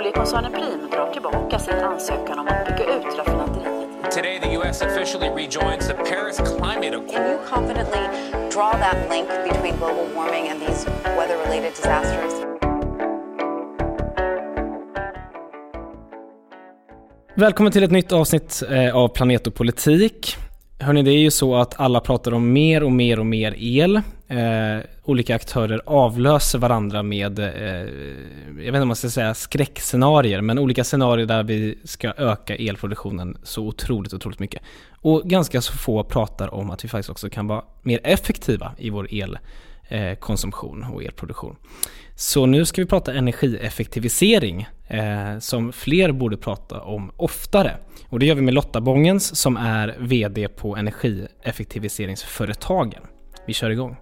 Oljekoncernen Prim drar tillbaka sin ansökan om att bygga ut raffinaderiet. Today, the U.S. officially rejoins the Paris Climate Accord. Can you confidently draw that link between global warming and these weather related disasters? Välkommen till ett nytt avsnitt eh, av Planet och politik. Hörni, det är ju så att alla pratar om mer och mer och mer el. Eh, olika aktörer avlöser varandra med, eh, jag vet inte om man ska säga skräckscenarier, men olika scenarier där vi ska öka elproduktionen så otroligt, otroligt mycket. Och ganska så få pratar om att vi faktiskt också kan vara mer effektiva i vår elkonsumtion eh, och elproduktion. Så nu ska vi prata energieffektivisering eh, som fler borde prata om oftare. Och det gör vi med Lotta Bångens som är VD på Energieffektiviseringsföretagen. Vi kör igång.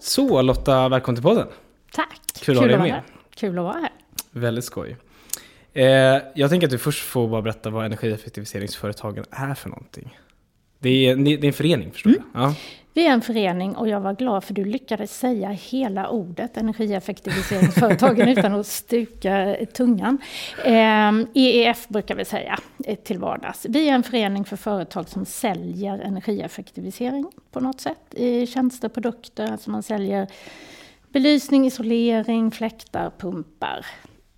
Så Lotta, välkommen till podden. Tack! Kul att ha dig med. Här. Kul att vara här. Väldigt skoj. Eh, jag tänker att du först får bara berätta vad energieffektiviseringsföretagen är för någonting. Det är, det är en förening förstår Mm. jag? Ja. Vi är en förening och jag var glad för du lyckades säga hela ordet energieffektiviseringsföretagen utan att stuka tungan. EEF brukar vi säga eh, till vardags. Vi är en förening för företag som säljer energieffektivisering på något sätt. I tjänster, produkter, alltså man säljer belysning, isolering, fläktar, pumpar.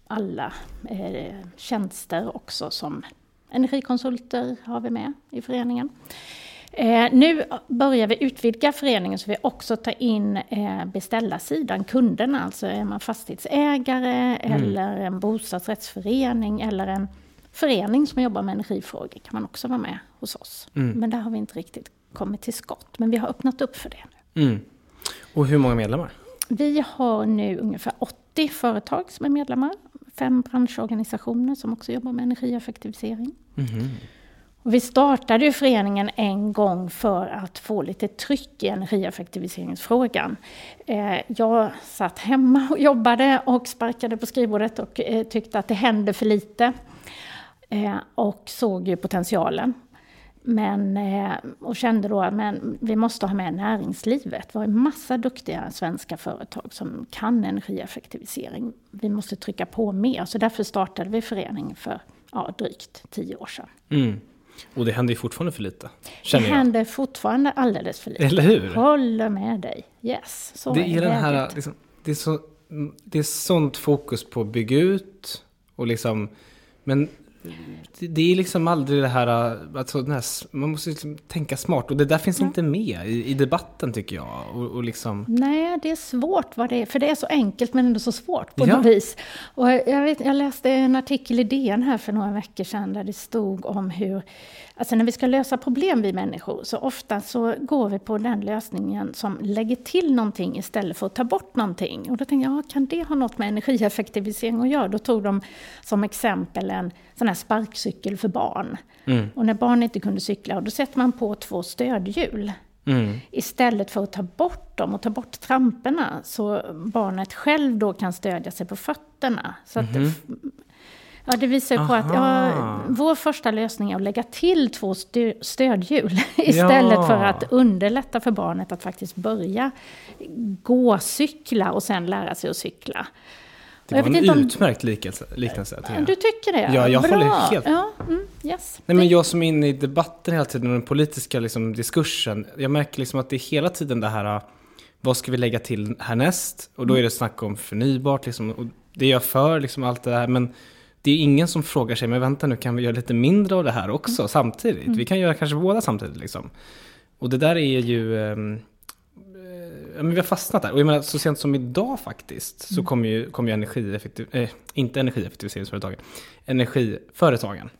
Alla eh, tjänster också som energikonsulter har vi med i föreningen. Eh, nu börjar vi utvidga föreningen så vi också tar in eh, beställarsidan, kunderna. Alltså är man fastighetsägare mm. eller en bostadsrättsförening eller en förening som jobbar med energifrågor kan man också vara med hos oss. Mm. Men där har vi inte riktigt kommit till skott. Men vi har öppnat upp för det nu. Mm. Och hur många medlemmar? Vi har nu ungefär 80 företag som är medlemmar. Fem branschorganisationer som också jobbar med energieffektivisering. Mm. Och vi startade ju föreningen en gång för att få lite tryck i energieffektiviseringsfrågan. Eh, jag satt hemma och jobbade och sparkade på skrivbordet och eh, tyckte att det hände för lite. Eh, och såg ju potentialen. Men, och kände då att vi måste ha med näringslivet. Vi har en massa duktiga svenska företag som kan energieffektivisering. Vi måste trycka på mer, så därför startade vi föreningen för ja, drygt tio år sedan. Mm. Och det händer ju fortfarande för lite. Det händer fortfarande alldeles för lite. Eller hur? Håller med dig. Yes, så det är, är den här, liksom, det, är så, det är sånt fokus på att bygga ut och liksom, men det är liksom aldrig det här, alltså här, man måste liksom tänka smart och det där finns ja. inte med i, i, debatten tycker jag. Och, och liksom... Nej, det är svårt vad det är, för det är så enkelt men ändå så svårt på ja. något vis. Och jag, vet, jag läste en artikel i DN här för några veckor sedan där det stod om hur, alltså när vi ska lösa problem vi människor, så ofta så går vi på den lösningen som lägger till någonting istället för att ta bort någonting. Och då tänkte jag, ja, kan det ha något med energieffektivisering att göra? Då tog de som exempel en sån här sparkcykel för barn. Mm. Och när barn inte kunde cykla, då sätter man på två stödhjul. Mm. Istället för att ta bort dem och ta bort tramporna så barnet själv då kan stödja sig på fötterna. Så att mm. Ja, det visar ju på att ja, vår första lösning är att lägga till två stö stödhjul istället ja. för att underlätta för barnet att faktiskt börja gå, cykla och sen lära sig att cykla. Det var en utmärkt liknelse. liknelse du tycker det? Ja, jag Bra. håller helt... Ja, mm, yes. Nej, men jag som är inne i debatten hela tiden och den politiska liksom, diskursen. Jag märker liksom att det är hela tiden det här, vad ska vi lägga till härnäst? Och då är det snack om förnybart, liksom, och det är jag för, liksom, allt det där. Men det är ingen som frågar sig, men vänta nu, kan vi göra lite mindre av det här också mm. samtidigt? Vi kan göra kanske båda samtidigt. Liksom. Och det där är ju... Men vi har fastnat där. Och jag menar, så sent som idag faktiskt så kom ju, kom ju energieffektiv, eh, inte energieffektiviseringsföretagen, energiföretagen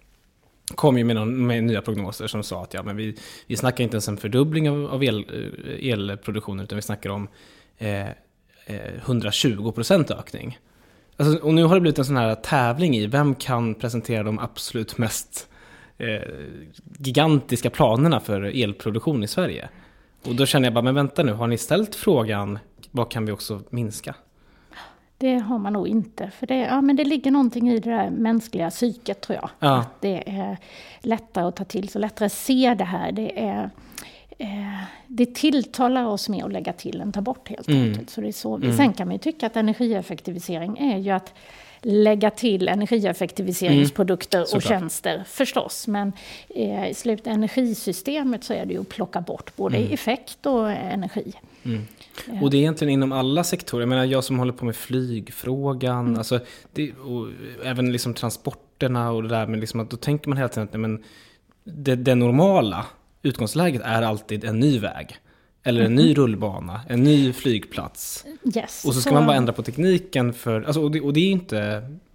kom ju med, någon, med nya prognoser som sa att ja, men vi, vi snackar inte ens en fördubbling av, av el, eh, elproduktionen utan vi snackar om eh, 120 procent ökning. Alltså, och nu har det blivit en sån här tävling i vem kan presentera de absolut mest eh, gigantiska planerna för elproduktion i Sverige. Och då känner jag bara, men vänta nu, har ni ställt frågan, vad kan vi också minska? Det har man nog inte, för det, ja, men det ligger någonting i det där mänskliga psyket tror jag. Ja. Att det är lättare att ta till sig, lättare att se det här. Det är, eh, det tilltalar oss mer att lägga till än ta bort helt Mm. enkelt. Så det är så. vi- Sen kan man ju tycka att energieffektivisering är ju att lägga till energieffektiviseringsprodukter och Såklart. tjänster förstås. Men eh, i slut energisystemet så är det ju att plocka bort både effekt och energi. Och det är egentligen inom alla sektorer. Jag menar, jag som håller på med flygfrågan, Mm. alltså, det, och även liksom transporterna och det där. Men liksom att då tänker man hela tiden att nej, men det, det normala utgångsläget är alltid en ny väg. Eller en ny rullbana, en ny flygplats. Yes, Och så ska man bara ändra på tekniken för, alltså, och, det, och det är inte,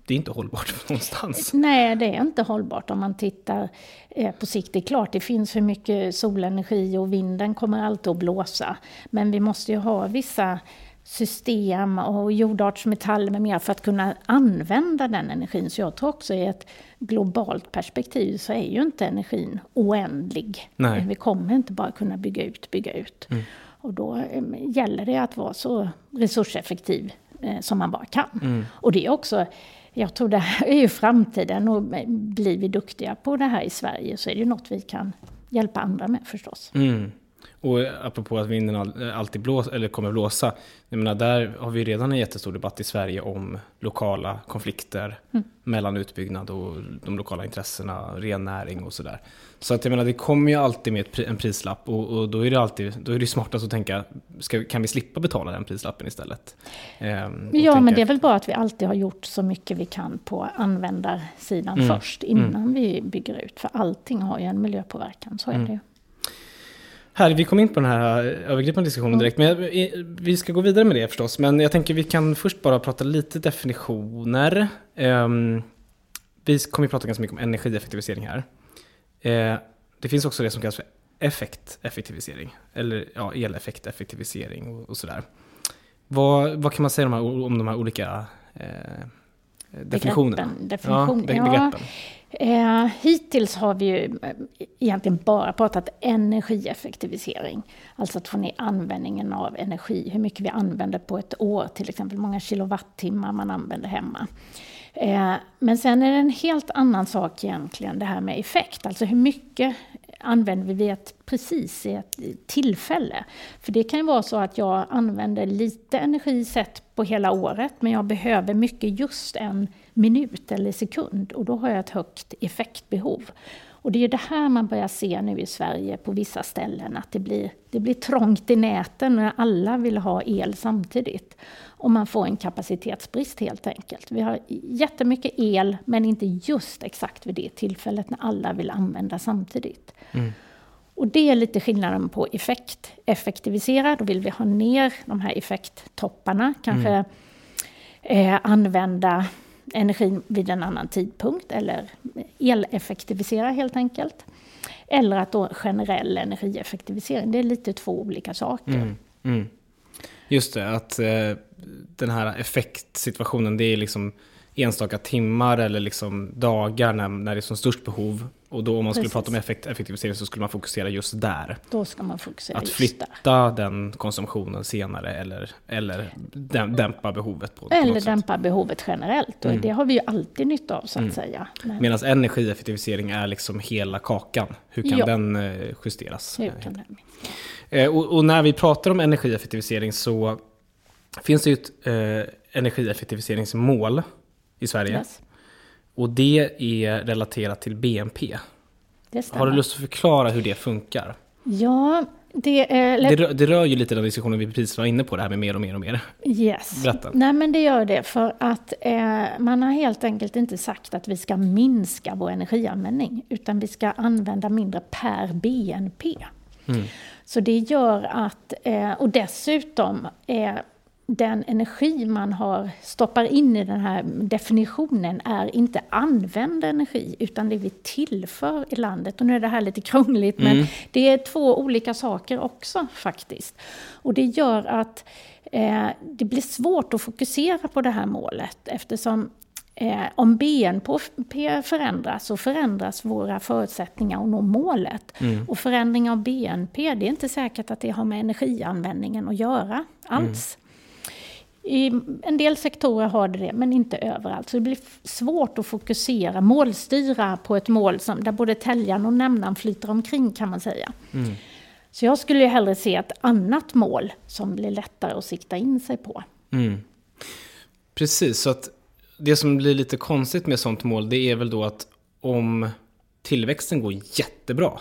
det är inte hållbart någonstans. Nej, det är inte hållbart om man tittar eh, på sikt. Det är klart, det finns hur mycket solenergi och vinden kommer alltid att blåsa. Men vi måste ju ha vissa system och jordartsmetaller med mer för att kunna använda den energin. Så jag tror också i ett globalt perspektiv så är ju inte energin oändlig. Nej. Vi kommer inte bara kunna bygga ut, bygga ut. Och då eh, gäller det att vara så resurseffektiv eh, som man bara kan. Och det är också, jag tror det här är ju framtiden och blir vi duktiga på det här i Sverige så är det ju något vi kan hjälpa andra med förstås. Mm. Och apropå att vinden all, alltid blås, eller kommer blåsa. Jag menar, där har vi redan en jättestor debatt i Sverige om lokala konflikter mellan utbyggnad och de lokala intressena, rennäring och sådär. Så att jag menar, det kommer ju alltid med en prislapp och, och då är det alltid, då är det smartast att tänka, ska, kan vi slippa betala den prislappen istället? Ehm, Ja, tänka men det är väl bra att vi alltid har gjort så mycket vi kan på användarsidan först innan vi bygger ut. För allting har ju en miljöpåverkan, så är det ju. Här, vi kom in på den här övergripande diskussionen direkt, men vi ska gå vidare med det förstås. Men jag tänker vi kan först bara prata lite definitioner. Ehm, vi kommer ju prata ganska mycket om energieffektivisering här. Eh, det finns också det som kallas för effekteffektivisering, eller ja, eleffekteffektivisering och, och sådär. Vad, vad kan man säga om de här, om de här olika eh, definitionerna? Definition, ja, be- ja. begreppen. Eh, hittills har vi ju eh, egentligen bara pratat energieffektivisering. Alltså att få ner användningen av energi, hur mycket vi använder på ett år, till exempel hur många kilowattimmar man använder hemma. Eh, men sen är det en helt annan sak egentligen, det här med effekt. Alltså hur mycket använder vi vid ett, precis i ett tillfälle. För det kan ju vara så att jag använder lite energi sett på hela året, men jag behöver mycket just en minut eller sekund och då har jag ett högt effektbehov. Och det är det här man börjar se nu i Sverige på vissa ställen, att det blir, det blir trångt i näten när alla vill ha el samtidigt. Och man får en kapacitetsbrist helt enkelt. Vi har jättemycket el, men inte just exakt vid det tillfället när alla vill använda samtidigt. Och det är lite skillnaden på effekt. Effektivisera, då vill vi ha ner de här effekttopparna, kanske eh, använda energin vid en annan tidpunkt eller eleffektivisera helt enkelt. Eller att då generell energieffektivisering, det är lite två olika saker. Mm, mm. Just det, att eh, den här effektsituationen, det är liksom enstaka timmar eller liksom dagar när, när det är som störst behov. Och då om man skulle Precis. prata om effekt, effektivisering så skulle man fokusera just där. Då ska man fokusera Att flytta där. den konsumtionen senare eller, eller däm- dämpa behovet på, på Eller sätt. dämpa behovet generellt. Och det har vi ju alltid nytta av så att säga. Men Medan energieffektivisering är liksom hela kakan. Hur kan Ja. den eh, justeras? kan minska? Eh, Och, och när vi pratar om energieffektivisering så finns det ju ett eh, energieffektiviseringsmål i Sverige. Yes, Och det är relaterat till BNP. Har du lust att förklara hur det funkar? Ja, det är... Det rör, det rör ju lite den diskussionen vi precis var inne på, det här med mer och mer och mer. Yes. Berätta. Nej, men det gör det för att eh, man har helt enkelt inte sagt att vi ska minska vår energianvändning, utan vi ska använda mindre per BNP. Så det gör att, eh, och dessutom, eh, den energi man har stoppar in i den här definitionen är inte använd energi, utan det vi tillför i landet. Och nu är det här lite krångligt, men det är två olika saker också faktiskt. Och det gör att eh, det blir svårt att fokusera på det här målet eftersom eh, om BNP förändras så förändras våra förutsättningar att nå målet. Och förändring av BNP, det är inte säkert att det har med energianvändningen att göra alls. I en del sektorer har det det, men inte överallt. Så det blir svårt att fokusera, målstyra på ett mål som, där både täljaren och nämnaren flyter omkring kan man säga. Så jag skulle ju hellre se ett annat mål som blir lättare att sikta in sig på. Mm. Precis, så att det som blir lite konstigt med sånt mål det är väl då att om tillväxten går jättebra, mm.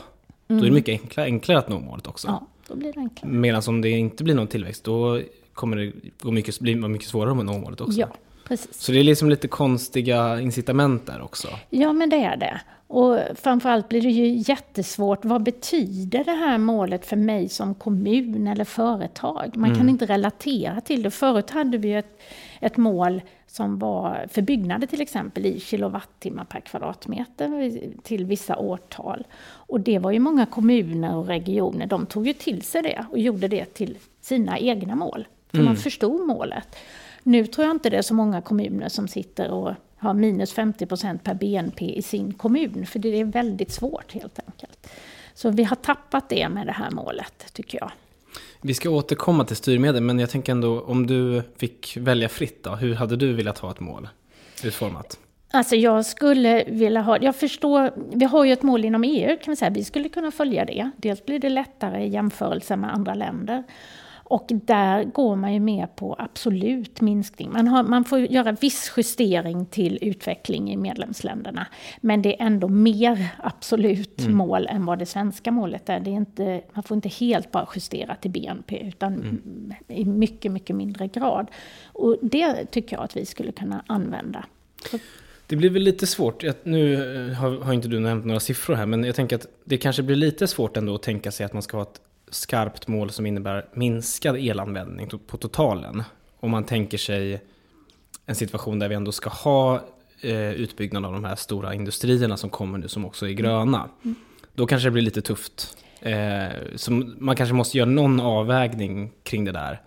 då är det mm. mycket enklare, enklare att nå målet också. Ja, då blir det enklare. Medan om det inte blir någon tillväxt, då kommer det gå mycket, bli mycket svårare nå målet också. Ja, precis. Så det är liksom lite konstiga incitament där också. Ja, men det är det. Och framförallt blir det ju jättesvårt. Vad betyder det här målet för mig som kommun eller företag? Man mm. kan inte relatera till det. Förut hade vi ett, ett mål som var för byggnader till exempel i kilowattimmar per kvadratmeter till vissa årtal. Och det var ju många kommuner och regioner, de tog ju till sig det och gjorde det till sina egna mål. För mm. man förstod målet. Nu tror jag inte det är så många kommuner som sitter och har minus 50 procent per BNP i sin kommun, för det är väldigt svårt helt enkelt. Så vi har tappat det med det här målet, tycker jag. Vi ska återkomma till styrmedel, men jag tänker ändå om du fick välja fritt då, hur hade du velat ha ett mål utformat? Alltså jag skulle vilja ha, jag förstår, vi har ju ett mål inom EU kan vi säga, vi skulle kunna följa det. Dels blir det lättare i jämförelse med andra länder. Och där går man ju med på absolut minskning. Man, har, man får göra viss justering till utveckling i medlemsländerna. Men det är ändå mer absolut mm. mål än vad det svenska målet är. Det är inte, man får inte helt bara justera till BNP utan mm. i mycket, mycket mindre grad. Och det tycker jag att vi skulle kunna använda. Så. Det blir väl lite svårt, nu har, har inte du nämnt några siffror här, men jag tänker att det kanske blir lite svårt ändå att tänka sig att man ska ha ett skarpt mål som innebär minskad elanvändning på totalen. Om man tänker sig en situation där vi ändå ska ha eh, utbyggnad av de här stora industrierna som kommer nu som också är gröna. Mm. Då kanske det blir lite tufft. Eh, så man kanske måste göra någon avvägning kring det där.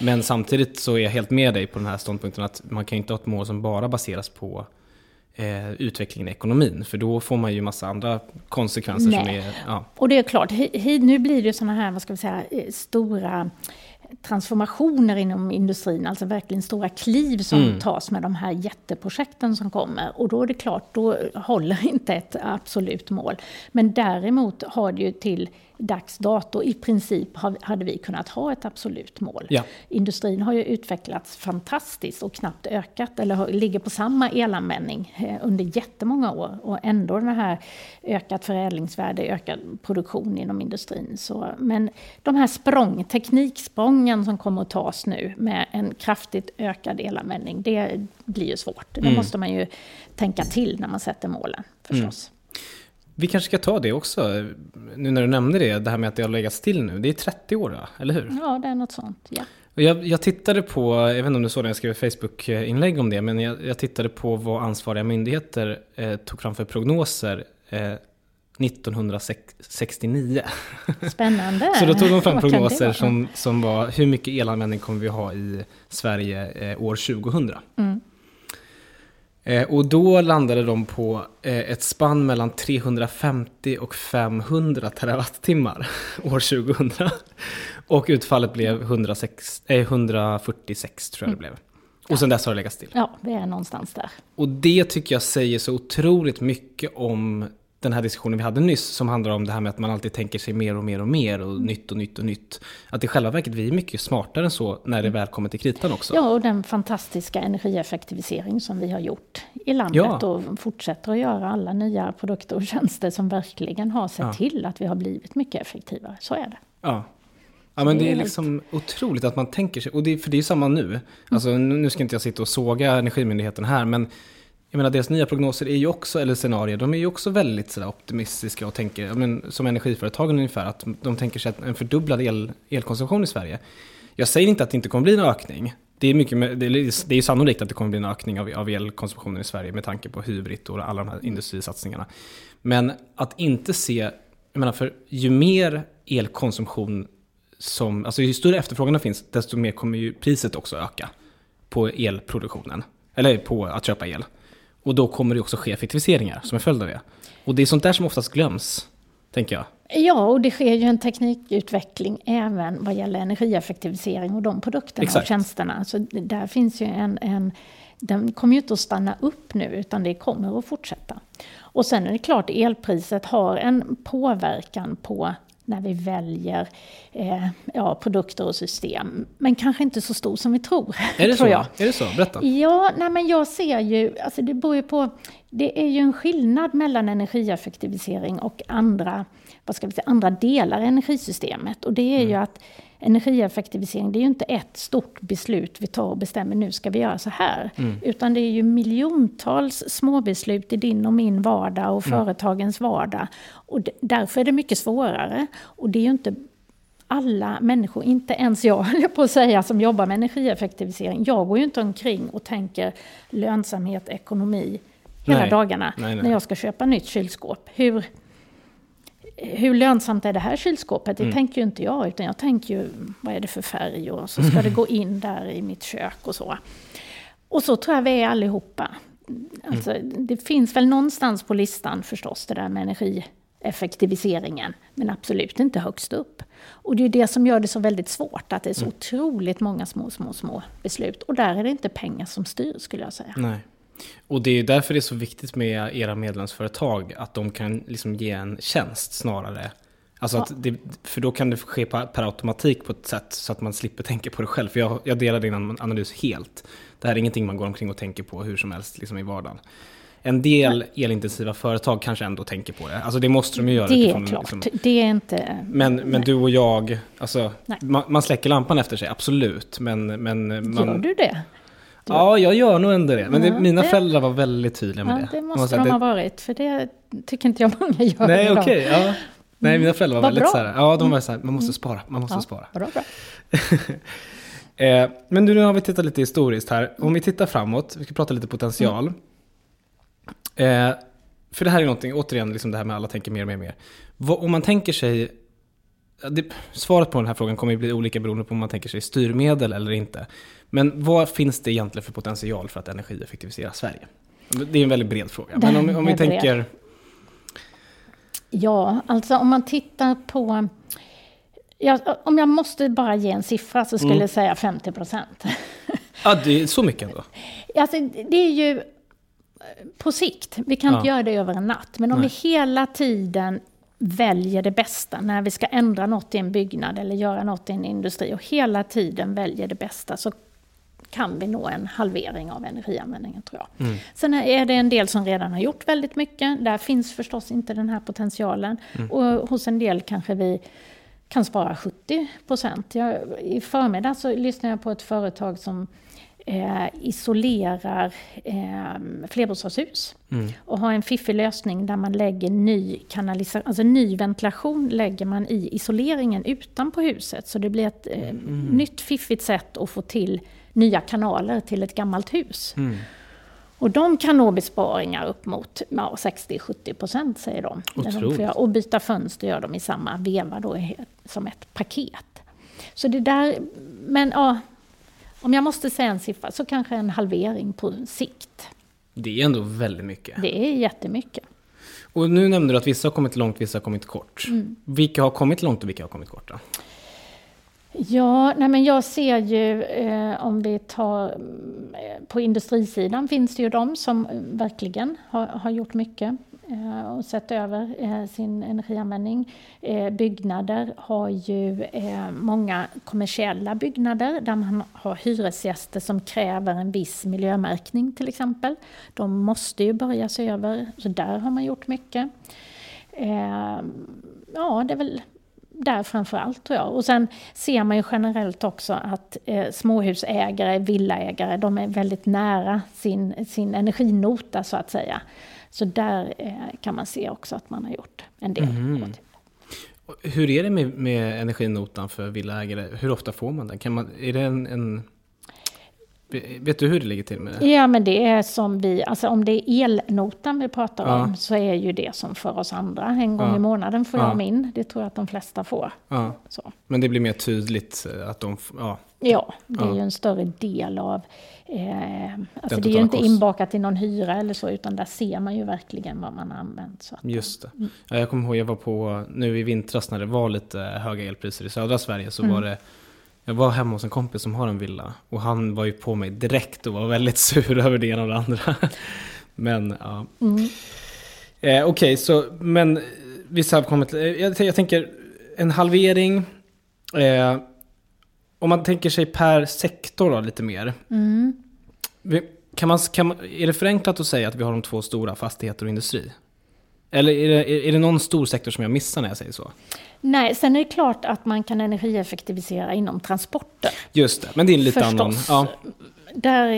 Men samtidigt så är jag helt med dig på den här ståndpunkten att man kan ju inte ha ett mål som bara baseras på eh, utvecklingen i ekonomin. För då får man ju massa andra konsekvenser Nej. som är... Ja. Och det är klart, nu blir det sådana här, vad ska vi säga, eh, stora transformationer inom industrin, alltså verkligen stora kliv som mm. tas med de här jätteprojekten som kommer. Och då är det klart, då håller inte ett absolut mål. Men däremot har det ju till dags dato i princip hade vi kunnat ha ett absolut mål. Ja. Industrin har ju utvecklats fantastiskt och knappt ökat eller ligger på samma elanvändning eh, under jättemånga år och ändå det här ökat förädlingsvärde, ökad produktion inom industrin. Så, men de här språng, tekniksprången som kommer att tas nu med en kraftigt ökad elanvändning, det blir ju svårt. Det mm. måste man ju tänka till när man sätter målen förstås. Mm. Vi kanske ska ta det också, nu när du nämnde det, det här med att det har legat still nu. Det är 30 år, eller hur? Ja, det är något sånt, ja. Jag, jag, tittade på, jag vet inte om du såg det, jag skrev Facebook-inlägg om det, men jag, jag, tittade på vad ansvariga myndigheter eh, tog fram för prognoser eh, 1969. Spännande. Så då tog de fram prognoser som, som var hur mycket elanvändning kommer vi ha i Sverige eh, år 2000. Mm. Eh, och då landade de på eh, ett spann mellan 350 och 500 terawattimmar år 2000. Och utfallet blev 106, eh, 146 tror jag det blev. Och sen dess har det legat still. Ja, det är någonstans där. Och det tycker jag säger så otroligt mycket om den här diskussionen vi hade nyss som handlar om det här med att man alltid tänker sig mer och mer och mer och mm. nytt och nytt och nytt. Att i själva verket vi är mycket smartare än så när det väl kommer till kritan också. Ja, och den fantastiska energieffektivisering som vi har gjort i landet ja. och fortsätter att göra alla nya produkter och tjänster som verkligen har sett ja. till att vi har blivit mycket effektivare. Så är det. Ja. Ja men det är liksom otroligt att man tänker sig, och det, för det är ju samma nu. Alltså nu ska inte jag sitta och såga Energimyndigheten här, men jag menar deras nya prognoser är ju också, eller scenarier, de är ju också väldigt sådär optimistiska och tänker, men, som energiföretagen ungefär, att de tänker sig en fördubblad el, elkonsumtion i Sverige. Jag säger inte att det inte kommer bli en ökning. Det är, mycket, det är, det är sannolikt att det kommer bli en ökning av, av elkonsumtionen i Sverige med tanke på Hybrid och alla de här industrisatsningarna. Men att inte se, jag menar för ju mer elkonsumtion som, alltså ju större efterfrågan det finns, desto mer kommer ju priset också öka på elproduktionen. Eller på att köpa el. Och då kommer det också ske effektiviseringar som en följd av det. Och det är sånt där som oftast glöms, tänker jag. Ja, och det sker ju en teknikutveckling även vad gäller energieffektivisering och de produkterna Exakt. och tjänsterna. Så där finns ju en, en den kommer ju inte att stanna upp nu, utan det kommer att fortsätta. Och sen är det klart, elpriset har en påverkan på när vi väljer eh, ja, produkter och system. Men kanske inte så stor som vi tror. Är det tror så? Jag. Är det så? Berätta. Ja, nej men jag ser ju, alltså det beror ju på, det är ju en skillnad mellan energieffektivisering och andra, vad ska vi säga, andra delar i energisystemet. Och det är ju att energieffektivisering, det är ju inte ett stort beslut vi tar och bestämmer nu ska vi göra så här. Utan det är ju miljontals småbeslut i din och min vardag och företagens vardag. Och därför är det mycket svårare. Och det är ju inte alla människor, inte ens jag höll på att säga, som jobbar med energieffektivisering. Jag går ju inte omkring och tänker lönsamhet, ekonomi hela Nej. dagarna Nej, nej. när jag ska köpa nytt kylskåp. Hur, hur lönsamt är det här kylskåpet? Mm. Det tänker ju inte jag, utan jag tänker ju vad är det för färg och så ska det gå in där i mitt kök och så. Och så tror jag vi är allihopa. Alltså, Det finns väl någonstans på listan förstås det där med energieffektiviseringen, men absolut inte högst upp. Och det är det som gör det så väldigt svårt, att det är så otroligt många små, små, små beslut. Och där är det inte pengar som styr, skulle jag säga. Nej. Och det är därför det är så viktigt med era medlemsföretag, att de kan liksom ge en tjänst snarare. Alltså att det, för då kan det ske per, automatik på ett sätt så att man slipper tänka på det själv. För jag, jag delar din an- analys helt. Det här är ingenting man går omkring och tänker på hur som helst liksom i vardagen. En del elintensiva företag kanske ändå tänker på det. Alltså det måste de ju göra. Det är klart, liksom- det är inte... men, men du och jag, alltså, man, man släcker lampan efter sig, absolut. Men, men man, Gör du det? Ja, jag gör nog ändå det. Men det, Ja, mina det- föräldrar var väldigt tydliga med Ja, det. det måste de det- ha varit, för det tycker inte jag många gör Nej, idag. okej. ja. Nej, mina föräldrar var Vad väldigt bra. Mm. så här, ja de var så här, man måste spara, man måste Ja, spara. bra, bra. Eh, men nu har vi tittat lite historiskt här. Om vi tittar framåt, vi ska prata lite potential. Mm. Eh, för det här är någonting, återigen, liksom det här med alla tänker mer och mer mer. Vad, om man tänker sig, det, svaret på den här frågan kommer ju bli olika beroende på om man tänker sig styrmedel eller inte. Men vad finns det egentligen för potential för att energieffektivisera Sverige? Det är en väldigt bred fråga. Men om, om vi bred. tänker, Ja, alltså om man tittar på... Ja, om jag måste bara ge en siffra så skulle Mm. jag säga 50 procent. ja det är så mycket ändå. Alltså, det är ju eh, på sikt. Vi kan inte Ja. göra det över en natt. Men om Nej. vi hela tiden väljer det bästa när vi ska ändra något i en byggnad eller göra något i en industri och hela tiden väljer det bästa så kan vi nå en halvering av energianvändningen tror jag. Mm. Sen är det en del som redan har gjort väldigt mycket. Där finns förstås inte den här potentialen. Mm. Och hos en del kanske vi kan spara 70 procent. I förmiddag så lyssnade jag på ett företag som eh, isolerar eh, flerbostadshus och har en fiffig lösning där man lägger ny kanalisation, alltså ny ventilation lägger man i isoleringen utanpå huset. Så det blir ett eh, nytt fiffigt sätt att få till nya kanaler till ett gammalt hus. Och de kan nå besparingar upp mot ja, 60-70 procent säger de. Otroligt. och byta fönster gör de i samma veva då, som ett paket. Så det där, men ja, om jag måste säga en siffra så kanske en halvering på sikt. Det är ändå väldigt mycket. Det är jättemycket. Och nu nämnde du att vissa har kommit långt, vissa har kommit kort. Mm. Vilka har kommit långt och vilka har kommit kort då? Ja, nej men jag ser ju eh, om vi tar mm, på industrisidan finns det ju de som eh, verkligen har, har gjort mycket eh, och sett över eh, sin energianvändning. Eh, byggnader har ju eh, många kommersiella byggnader där man har hyresgäster som kräver en viss miljömärkning till exempel. De måste ju börja se över, så där har man gjort mycket. Eh, ja, det är väl där framför allt tror jag. Och sen ser man ju generellt också att eh, småhusägare, villaägare, de är väldigt nära sin, sin energinota så att säga. Så där eh, kan man se också att man har gjort en del. Mhm. Hur är det med, med energinotan för villaägare? Hur ofta får man den? Kan man, är det en, en... Vet du hur det ligger till med det? Ja, men det är som vi, alltså om det är elnotan vi pratar Ja. om så är ju det som för oss andra. En gång Ja. i månaden får Ja. jag min, det tror jag att de flesta får. Men det blir mer tydligt eh, att de... Ja. Ja, det är ju en större del av... Eh, alltså det är ju inte kost- inbakat i någon hyra eller så, utan där ser man ju verkligen vad man har använt. Så att, Just det. Mm. Ja, jag kommer ihåg, jag var på, nu i vintras när det var lite höga elpriser i södra Sverige så Mm. var det jag var hemma hos en kompis som har en villa och han var ju på mig direkt och var väldigt sur över det ena och det andra. Men ja. Mm. Eh, Okej, så men vissa har kommit, eh, jag, jag tänker en halvering. Eh, om man tänker sig per sektor då, lite mer. Vi- Kan man, kan man, är det förenklat att säga att vi har de två stora, fastigheter och industri? Eller är det, är, är det någon stor sektor som jag missar när jag säger så? Nej, sen är det klart att man kan energieffektivisera inom transporter. Just det, men det är en lite annan... Förstås. Ja. Där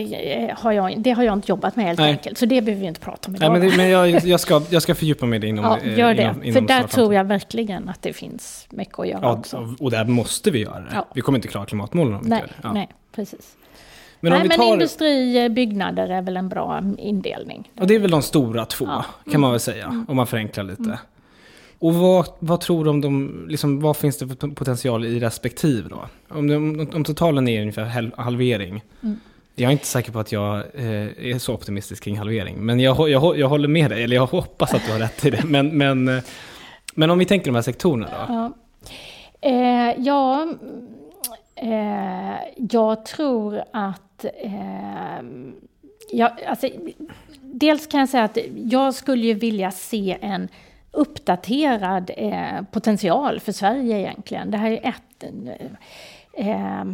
eh, har jag, det har jag inte jobbat med helt Nej. enkelt, så det behöver vi inte prata om Nej, idag. men det, men jag, jag, ska, jag ska fördjupa mig i det inom... ja, eh, gör det. Inom, För inom där snar tror jag verkligen att det finns mycket att göra Ja, också. och där måste vi göra det. Ja. Vi kommer inte klara klimatmålen om vi Nej, inte gör det. Ja. nej, precis. Men nej, men tar... industri, eh, byggnader är väl en bra indelning. Och det är väl de stora två, Ja. Mm. kan man väl säga, om man förenklar lite. Och vad, vad tror du om de, liksom, vad finns det för potential i respektive då? Om, om, om totalen är ungefär halvering. Mm. Jag är inte säker på att jag eh, är så optimistisk kring halvering. Men jag, jag, jag håller med dig, eller jag hoppas att du har rätt i det. Men, men, eh, men om vi tänker de här sektorerna då? Ja, eh, ja eh, jag tror att... Eh, jag, alltså, dels kan jag säga att jag skulle ju vilja se en uppdaterad eh, potential för Sverige egentligen. Det här är ett... Eh,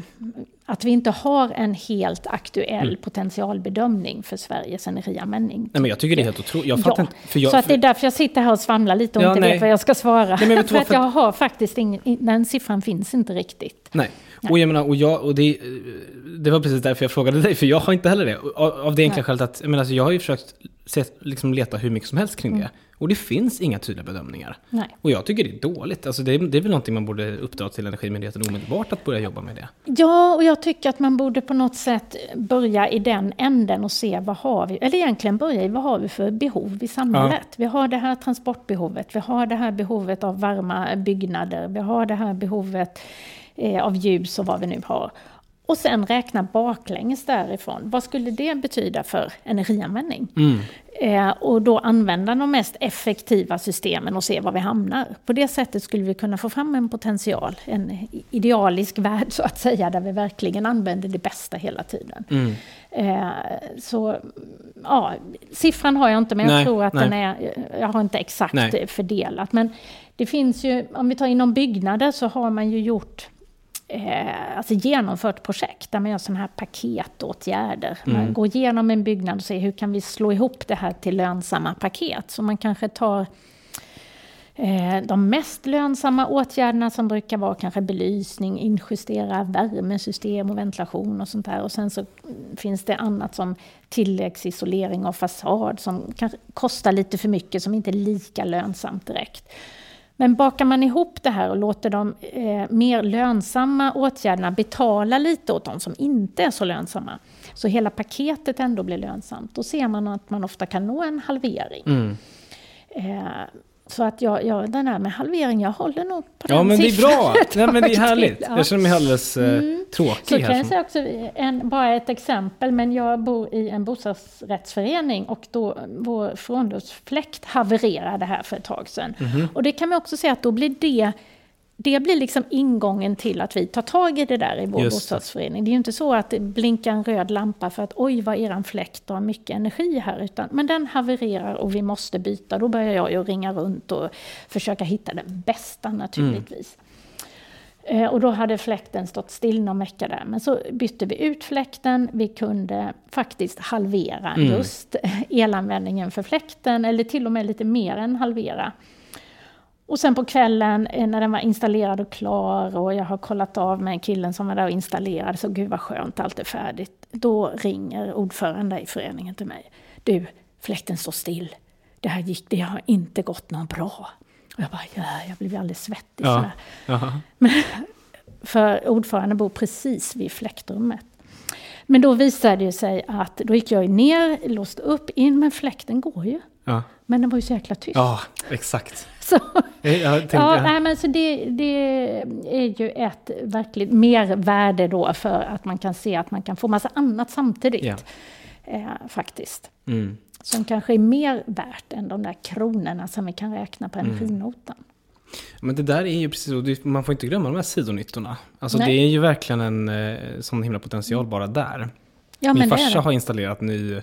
att vi inte har en helt aktuell potentialbedömning för Sveriges energianvändning. Nej, men jag tycker det är helt otroligt. Jag fattar Ja, inte. Jag, så att det är för, därför jag sitter här och svamlar lite och Ja, inte nej. vet vad jag ska svara. men vet du för att jag har faktiskt ingen, den siffran finns inte riktigt. nej. Och jag menar, och jag, och det, det var precis därför jag frågade dig, för jag har inte heller det. Av, av det enkla skälet att, jag, menar, alltså, jag har ju försökt se, liksom leta hur mycket som helst kring Mm. det. Och det finns inga tydliga bedömningar. Nej. Och jag tycker det är dåligt. Alltså det, är, det är väl någonting man borde uppdra till Energimyndigheten omedelbart att börja jobba med det. Ja, och jag tycker att man borde på något sätt börja i den änden och se vad har vi, eller egentligen börja i vad har vi för behov i samhället. Vi har det här transportbehovet, vi har det här behovet av varma byggnader, vi har det här behovet eh, av ljus och vad vi nu har. Och sen räkna baklänges därifrån. Vad skulle det betyda för energianvändning? Eh, och då använda de mest effektiva systemen och se var vi hamnar. På det sättet skulle vi kunna få fram en potential, en idealisk värld så att säga, där vi verkligen använder det bästa hela tiden. Eh, så, ja, siffran har jag inte, men jag Nej, tror att nej. den är, jag har inte exakt Nej. fördelat. Men det finns ju, om vi tar inom byggnader så har man ju gjort eh, alltså genomfört projekt där man gör sådana här paketåtgärder. Mm. Man går igenom en byggnad och ser hur kan vi slå ihop det här till lönsamma paket. Så man kanske tar eh, de mest lönsamma åtgärderna som brukar vara kanske belysning, injustera värmesystem och ventilation och sånt där. Och sen så finns det annat som tilläggsisolering av fasad som kanske kostar lite för mycket, som inte är lika lönsamt direkt. Men bakar man ihop det här och låter de eh, mer lönsamma åtgärderna betala lite åt de som inte är så lönsamma, så hela paketet ändå blir lönsamt, då ser man att man ofta kan nå en halvering. Mm. Eh, så att jag, jag, den här med halvering, jag håller nog på Ja, den men det är bra. Nej, men det är härligt. Ja. Jag känner mig alldeles eh, Så tråkig kan här. jag Som, säga också, en, bara ett exempel, men jag bor i en bostadsrättsförening och då vår frånluftsfläkt havererade här för ett tag sedan. Mhm. Och det kan man också säga att då blir det det blir liksom ingången till att vi tar tag i det där i vår Just bostadsförening. Det är ju inte så att det blinkar en röd lampa för att oj vad eran fläkt har mycket energi här. Utan, men den havererar och vi måste byta. Då börjar jag ju ringa runt och försöka hitta den bästa naturligtvis. Eh, Och då hade fläkten stått still någon vecka där. Men så bytte vi ut fläkten. Vi kunde faktiskt halvera Mm. just elanvändningen för fläkten. Eller till och med lite mer än halvera. Och sen på kvällen eh, när den var installerad och klar och jag har kollat av med killen som var där och installerade, så gud vad skönt, allt är färdigt. Då ringer ordföranden i föreningen till mig. Du, fläkten står still. Det här gick, det har inte gått någon bra. Och jag bara, ja, jag blev alldeles svettig Ja. sådär. Jaha. För ordföranden bor precis vid fläktrummet. Men då visade det sig att, då gick jag ner, låste upp, in, men fläkten går ju. Ja. Men den var ju så jäkla tyst. ja, exakt. Så, Jag, jag tänkte, ja, nej, men så det, det är ju ett verkligt mervärde då för att man kan se att man kan få massa annat samtidigt. Ja. Eh, faktiskt. mm. Som kanske är mer värt än de där kronorna som vi kan räkna på Mm. energinotan. Men det där är ju precis, man får inte glömma de här sidonyttorna. Alltså Nej. det är ju verkligen en eh, sån himla potential bara där. Ja, Min farsa har installerat ny,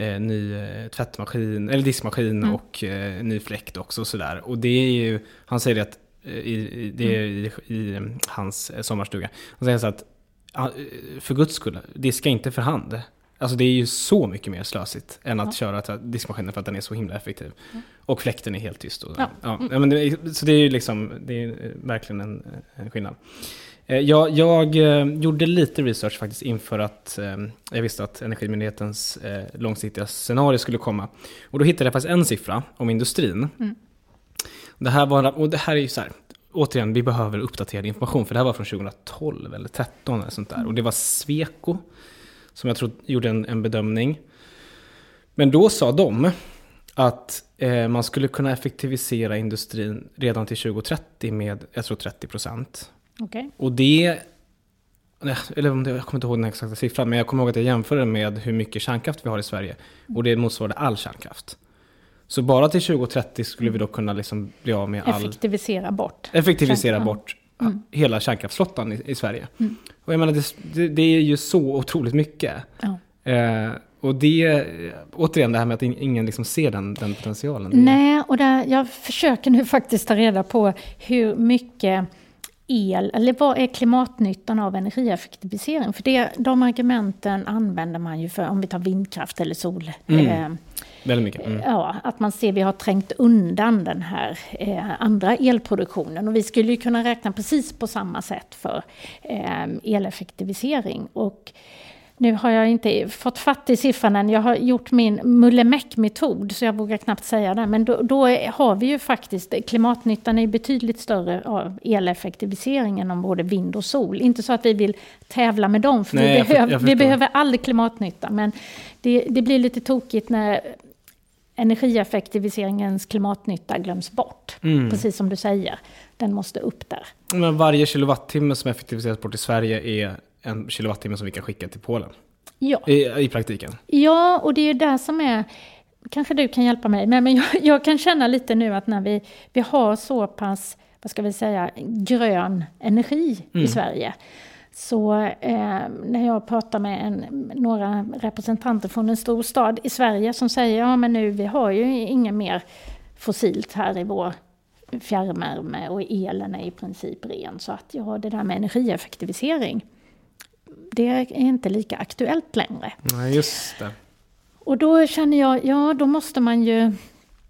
eh, ny eh, tvättmaskin, eller diskmaskin Mm. och eh, ny fläkt också och sådär. Och det är ju, han säger det att eh, i, det är i, i eh, hans eh, sommarstuga. Och säger så att, ja, eh, för guds skull, diska inte för hand. Alltså det är ju så mycket mer slösigt än att köra till diskmaskinen för att den är så himla effektiv. Och fläkten är helt tyst. Och, Ja. ja. Ja, men det, så det är ju liksom, det är verkligen en, en skillnad. Eh, Jag, jag eh, gjorde lite research faktiskt inför att eh, jag visste att Energimyndighetens långsiktiga scenario skulle komma. Och då hittade jag faktiskt en siffra om industrin. Det här var, och det här är ju så här, återigen, vi behöver uppdaterad information, för det här var från 2012 eller 2013 eller sånt där. Och det var Sweco som jag tror gjorde en, en bedömning. Men då sa de att eh, man skulle kunna effektivisera industrin redan till 2030 med, jag tror 30 procent. Okej. Och det, eller jag kommer inte ihåg den exakta siffran, men jag kommer ihåg att jag jämförde med hur mycket kärnkraft vi har i Sverige. Och det motsvarade all kärnkraft. Så bara till 2030 skulle vi då kunna liksom bli av med all... Effektivisera bort. Effektivisera bort hela kärnkraftsflottan i, i Sverige. Och jag menar, det, det, är ju så otroligt mycket. Ja. Eh, och det, återigen det här med att in- ingen liksom ser den, den potentialen. Nej, och där, jag försöker nu faktiskt ta reda på hur mycket el, eller vad är klimatnyttan av energieffektivisering? För det, de argumenten använder man ju för, om vi tar vindkraft eller sol. Eh, Väldigt mycket. Mm. Ja, att man ser vi har trängt undan den här eh, andra elproduktionen. Och vi skulle ju kunna räkna precis på samma sätt för eh, eleffektivisering. Och nu har jag inte fått fatt i siffran än. Jag har gjort min Mullemäck-metod, så jag vågar knappt säga det. Men då, då har vi ju faktiskt, klimatnyttan är betydligt större av eleffektiviseringen än både vind och sol. Inte så att vi vill tävla med dem, för Nej, vi, jag vi behöver all klimatnytta. Men det, det blir lite tokigt när energieffektiviseringens klimatnytta glöms bort. Mm. Precis som du säger, den måste upp där. Men varje kilowattimme som effektiviseras bort i Sverige är en kilowattimme som vi kan skicka till Polen. Ja, I, i praktiken. ja och det är det som är... Kanske du kan hjälpa mig, men, men jag, jag kan känna lite nu att när vi, vi har så pass, vad ska vi säga, grön energi i Sverige. Så eh, när jag pratar med en, några representanter från en stor stad i Sverige som säger ja men nu vi har ju inget mer fossilt här i vår fjärrvärme och elen är i princip ren. Så att ja, det där med energieffektivisering, det är inte lika aktuellt längre. Nej, just det. Och då känner jag, ja då måste man ju...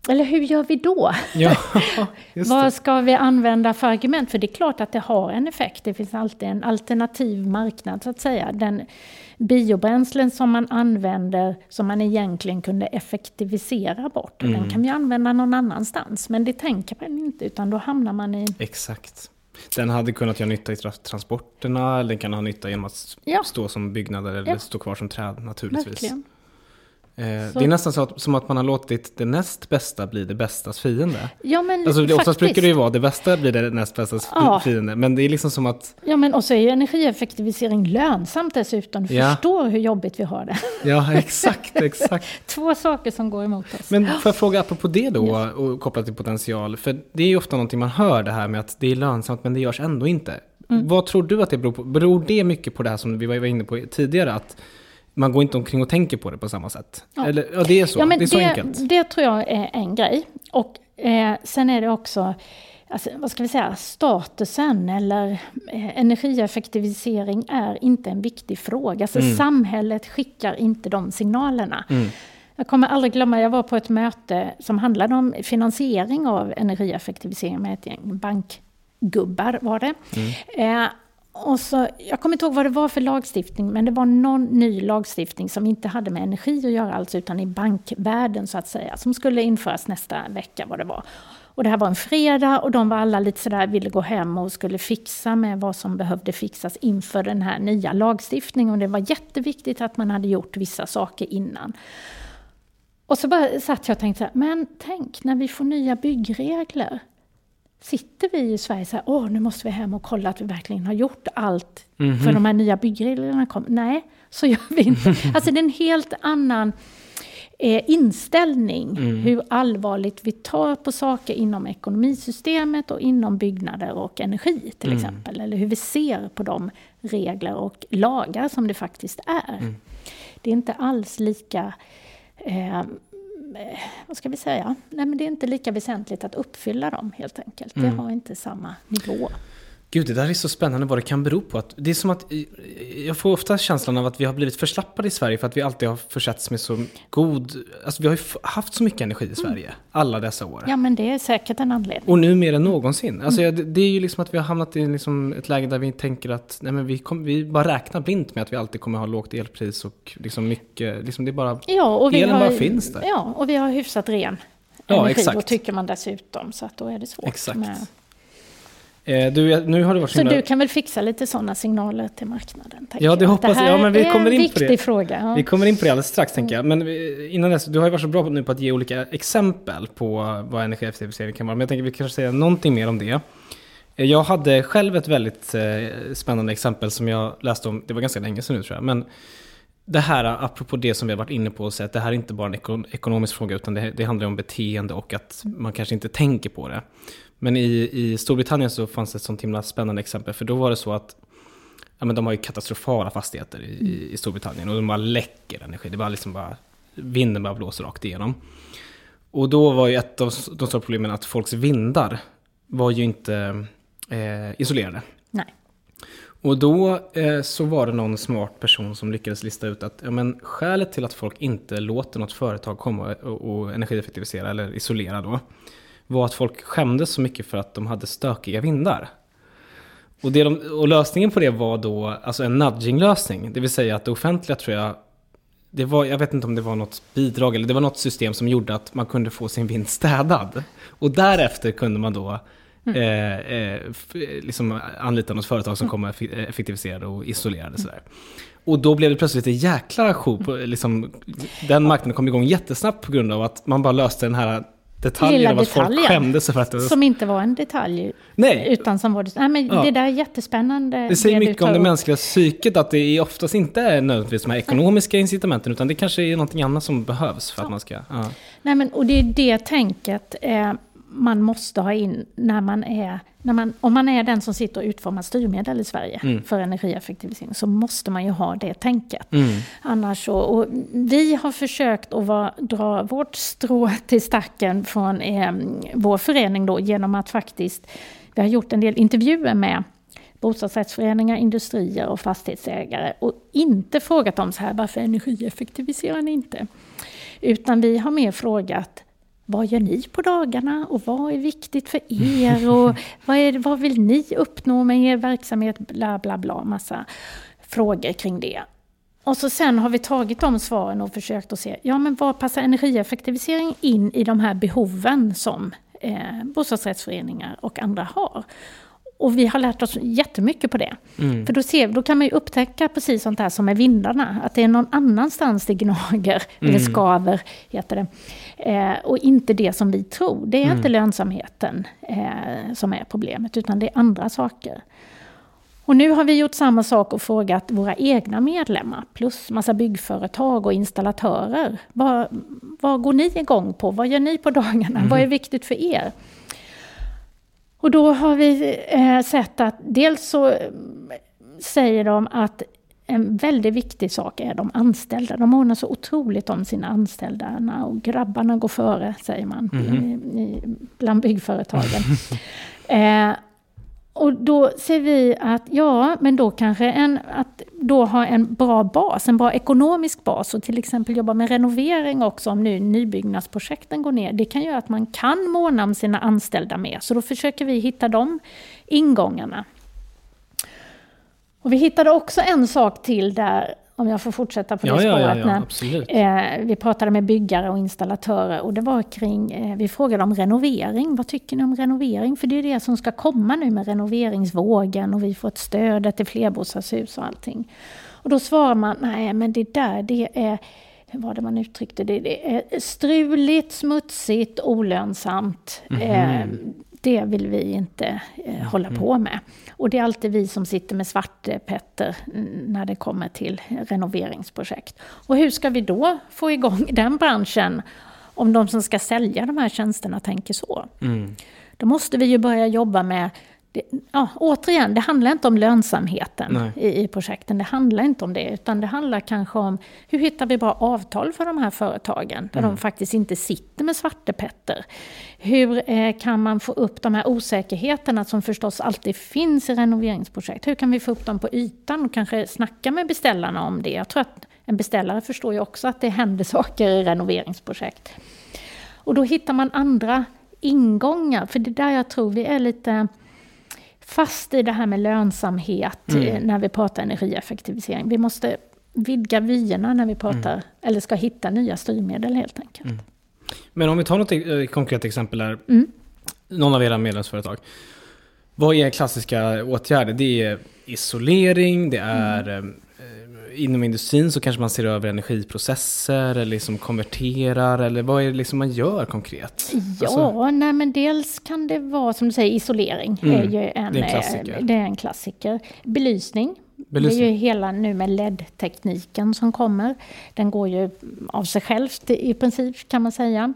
Eller hur gör vi då? Ja, just Vad ska vi använda för argument? För det är klart att det har en effekt. Det finns alltid en alternativ marknad så att säga. Den biobränslen som man använder som man egentligen kunde effektivisera bort. Den kan vi använda någon annanstans. Men det tänker man inte utan då hamnar man i... Exakt. Den hade kunnat göra nytta i tra- transporterna, eller den kan ha nytta genom att Ja. stå som byggnader eller Ja. stå kvar som träd naturligtvis. Verkligen. Eh, Så- det är nästan så att, som att man har låtit det näst bästa bli det bästas fiende. Ja men Alltså, det, oftast brukar det ju vara det bästa blir det näst bästas Ja. fiende. Men det är liksom som att, Ja men och så är ju energieffektivisering lönsamt dessutom. Du Ja. förstår hur jobbigt vi har det. ja exakt, exakt. Två saker som går emot oss. Men får jag fråga apropå det då, och kopplat till potential. För det är ju ofta någonting man hör det här med att det är lönsamt men det görs ändå inte. Mm. Vad tror du att det beror på? Beror det mycket på det här som vi var inne på tidigare? Att man går inte omkring och tänker på det på samma sätt? Ja. Eller, ja, det är så. Ja, det är så det, enkelt. Det tror jag är en grej. Och eh, sen är det också, alltså, vad ska vi säga, statusen eller eh, energieffektivisering är inte en viktig fråga. Alltså, Mm. Samhället skickar inte de signalerna. Jag kommer aldrig glömma, jag var på ett möte som handlade om finansiering av energieffektivisering med ett gäng bankgubbar var det. Eh, och så, jag kommer inte ihåg vad det var för lagstiftning, men det var någon ny lagstiftning som inte hade med energi att göra, alls, utan i bankvärlden så att säga, som skulle införas nästa vecka vad det var. Och det här var en fredag och de var alla lite sådär, ville gå hem och skulle fixa med vad som behövde fixas inför den här nya lagstiftningen. Och det var jätteviktigt att man hade gjort vissa saker innan. Och så bara satt jag och tänkte så här, men tänk när vi får nya byggregler. Sitter vi i Sverige så här, åh nu måste vi hem och kolla att vi verkligen har gjort allt för de här nya byggreglerna kom. Nej, så gör vi inte. Alltså det är en helt annan eh, inställning hur allvarligt vi tar på saker inom ekonomisystemet och inom byggnader och energi till exempel. Eller hur vi ser på de regler och lagar som det faktiskt är. Det är inte alls lika eh, vad ska vi säga, nej men det är inte lika väsentligt att uppfylla dem helt enkelt. Mm. Det har inte samma nivå. Gud, det där är så spännande vad det kan bero på. Att det är som att, jag får ofta känslan av att vi har blivit förslappade i Sverige för att vi alltid har försetts med så god... Alltså vi har ju haft så mycket energi i Sverige, alla dessa år. Ja men det är säkert en anledning. Och nu mer än någonsin. Alltså, jag- det, det är ju liksom att vi har hamnat i liksom ett läge där vi tänker att nej, men vi, kom, vi bara räknar blint med att vi alltid kommer ha lågt elpris och liksom mycket, liksom det bara... Ja, och vi Elen har, bara finns där. Ja, och vi har hyfsat ren Ja, energi exakt. då tycker man dessutom. Så att då är det svårt. Exakt. Med. Eh, du, nu har det varit så himla... du kan väl fixa lite sådana signaler till marknaden? Ja, det jag. hoppas jag. här Ja, men vi är kommer en in på viktig det. fråga. Ja. Vi kommer in på det alldeles strax tänker jag. Men eh, innan dess, du har ju varit så bra nu på att ge olika exempel på vad energieffektivisering kan vara. Men jag tänker att vi kanske säga någonting mer om det. Eh, Jag hade själv ett väldigt spännande exempel som jag läste om, det var ganska länge sedan nu tror jag. Men det här, apropå det som vi har varit inne på, att det här är inte bara en eko- ekonomisk fråga, utan det, det handlar om beteende och att man kanske inte tänker på det. Men i, i Storbritannien så fanns det ett sånt himla spännande exempel, för då var det så att ja, men de har ju katastrofala fastigheter i, i- Storbritannien och de bara läcker energi. Det bara liksom bara, vinden bara blåser rakt igenom. Och då var ju ett av de stora problemen att folks vindar var ju inte eh, isolerade. Nej. Och då eh, så var det någon smart person som lyckades lista ut att ja, men skälet till att folk inte låter något företag komma och, och energieffektivisera eller isolera då var att folk skämdes så mycket för att de hade stökiga vindar. Och, de, och lösningen på det var då alltså en nudging-lösning. Det vill säga att det offentliga tror jag det var, jag vet inte om det var något bidrag eller det var något system som gjorde att man kunde få sin vind städad. Och därefter kunde man då eh, eh, f- liksom anlita något företag som kommer och effe- effektiviserade och isolerade sådär. Och då blev det plötsligt en jäkla show. På, liksom, den marknaden kom igång jättesnabbt på grund av att man bara löste den här detaljen Lilla av att folk detaljen. skämdes för att det Som inte var en detalj. Nej. Utan som var det, nej, men Ja. det där är jättespännande. Det säger du mycket om det mänskliga psyket, att det oftast inte är nödvändigtvis de här ekonomiska incitamenten, utan det kanske är någonting annat som behövs för att man ska... Ja. Nej, men, och det är det tänket eh, man måste ha in när man är, när man, om man är den som sitter och utformar styrmedel i Sverige Mm. för energieffektivisering så måste man ju ha det tänket. Mm. Annars så, och vi har försökt att vara, dra vårt strå till stacken från eh, vår förening då genom att faktiskt, vi har gjort en del intervjuer med bostadsrättsföreningar, industrier och fastighetsägare och inte frågat dem så här, varför energieffektiviserar ni inte? Utan vi har mer frågat, vad gör ni på dagarna och vad är viktigt för er och vad, är, vad vill ni uppnå med er verksamhet? Bla bla bla, massa frågor kring det. Och så sen har vi tagit de svaren och försökt att se, ja men vad passar energieffektivisering in i de här behoven som eh, bostadsrättsföreningar och andra har? Och vi har lärt oss jättemycket på det. Mm. För då, ser, då kan man ju upptäcka precis sånt här som med vindarna, att det är någon annanstans det gnager, eller skaver, heter det. Eh, och inte det som vi tror. Det är inte lönsamheten eh, som är problemet, utan det är andra saker. Och nu har vi gjort samma sak och frågat våra egna medlemmar, plus massa byggföretag och installatörer. Vad, vad går ni igång på? Vad gör ni på dagarna? Vad är viktigt för er? Och då har vi eh, sett att dels så eh, säger de att en väldigt viktig sak är de anställda. De månar så otroligt om sina anställda. Och grabbarna går före, säger man, i, i, bland byggföretagen. eh, och då ser vi att, ja, men då kanske en, att då ha en bra bas, en bra ekonomisk bas och till exempel jobba med renovering också om nu nybyggnadsprojekten går ner. Det kan göra att man kan måna om sina anställda mer, så då försöker vi hitta de ingångarna. Och vi hittade också en sak till där, om jag får fortsätta på det Ja, spåret. ja, ja, när-. Eh, vi pratade med byggare och installatörer och det var kring, eh, vi frågade om renovering. Vad tycker ni om renovering? För det är det som ska komma nu med renoveringsvågen och vi får ett stöd till flerbostadshus och allting. Och då svarar man, nej men det där det är, hur var det man uttryckte det? Det är struligt, smutsigt, olönsamt. Eh, det vill vi inte eh, hålla på med. Och det är alltid vi som sitter med svartepetter mm, när det kommer till renoveringsprojekt. Och hur ska vi då få igång den branschen om de som ska sälja de här tjänsterna tänker så? Mm. Då måste vi ju börja jobba med det, ja, återigen, det handlar inte om lönsamheten i, i projekten. Det handlar inte om det, utan det handlar kanske om hur hittar vi bra avtal för de här företagen, där de faktiskt inte sitter med svartepetter. Hur eh, kan man få upp de här osäkerheterna som förstås alltid finns i renoveringsprojekt? Hur kan vi få upp dem på ytan och kanske snacka med beställarna om det? Jag tror att en beställare förstår ju också att det händer saker i renoveringsprojekt. Och då hittar man andra ingångar, för det är där jag tror vi är lite fast i det här med lönsamhet eh, när vi pratar energieffektivisering. Vi måste vidga vyerna när vi pratar, eller ska hitta nya styrmedel helt enkelt. Men om vi tar något eh, konkret exempel där. Mm. Någon av era medlemsföretag. Vad är klassiska åtgärder? Det är isolering, det är Mm. eh, inom industrin så kanske man ser över energiprocesser eller liksom konverterar eller vad är det liksom man gör konkret? Ja, Alltså, nej men dels kan det vara som du säger isolering. Mm, är ju en, det är en eh, klassiker. Det är en klassiker. Belysning. Belysning. Det är ju hela nu med LED-tekniken som kommer. Den går ju av sig självt i princip kan man säga.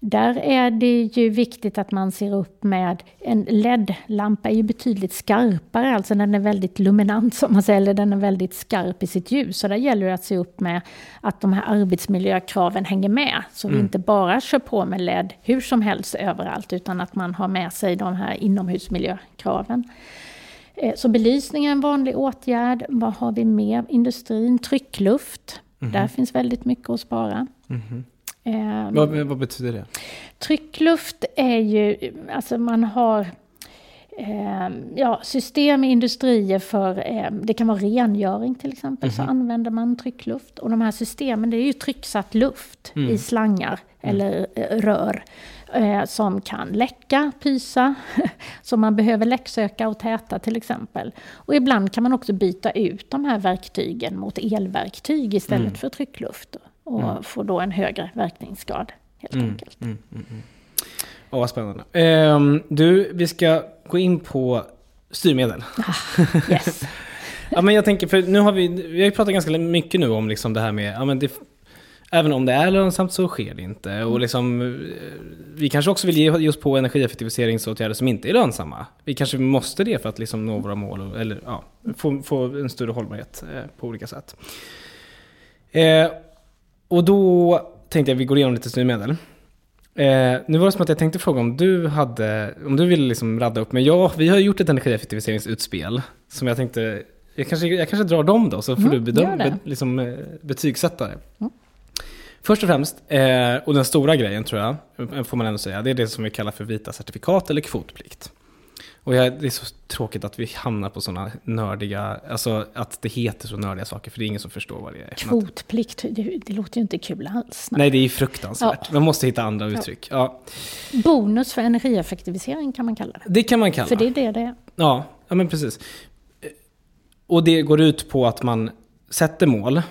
Där är det ju viktigt att man ser upp med en LED-lampa är ju betydligt skarpare, alltså den är väldigt luminant som man säger, eller den är väldigt skarp i sitt ljus. Så där gäller det att se upp med att de här arbetsmiljökraven hänger med. Så vi inte bara kör på med LED hur som helst överallt, utan att man har med sig de här inomhusmiljökraven. Eh, Så belysning är en vanlig åtgärd. Vad har vi mer? Industrin, tryckluft. Där finns väldigt mycket att spara. Eh, vad, vad betyder det? Tryckluft är ju, alltså man har eh, ja, system i industrier för, eh, det kan vara rengöring till exempel, så använder man tryckluft. Och de här systemen, det är ju trycksatt luft i slangar eller eh, rör. Eh, som kan läcka, pysa, som man behöver läcksöka och täta till exempel. Och ibland kan man också byta ut de här verktygen mot elverktyg istället för tryckluft. Och få då en högre verkningsgrad helt enkelt. Åh, vad spännande. Ehm, du, vi ska gå in på styrmedel. Yes. Ja, men jag tänker, för nu har vi, vi har ju pratat ganska mycket nu om liksom det här med, ja men det, även om det är lönsamt så sker det inte. Och liksom, eh, vi kanske också vill ge just på energieffektiviseringsåtgärder som inte är lönsamma. Vi kanske måste det för att liksom nå våra mål, och, eller ja, få, få en större hållbarhet eh, på olika sätt. Eh, och då tänkte jag att vi går igenom lite styrmedel. Eh, nu var det som att jag tänkte fråga om du hade, om du ville liksom radda upp, men ja, vi har gjort ett energieffektiviseringsutspel som jag tänkte, jag kanske, jag kanske drar dem då, så får Mm, du det. be, liksom, eh, betygsätta det. Först och främst, eh, och den stora grejen tror jag, får man ändå säga, det är det som vi kallar för vita certifikat eller kvotplikt. Och jag, det är så tråkigt att vi hamnar på sådana nördiga, alltså att det heter så nördiga saker, för det är ingen som förstår vad det är. Kvotplikt, det, det låter ju inte kul alls. Nej. Nej, det är fruktansvärt. Ja. Man måste hitta andra uttryck. Ja, Bonus för energieffektivisering kan man kalla det. det kan man kalla. För det är det det är. Ja, ja men precis. Eh, Och det går ut på att man sätter mål.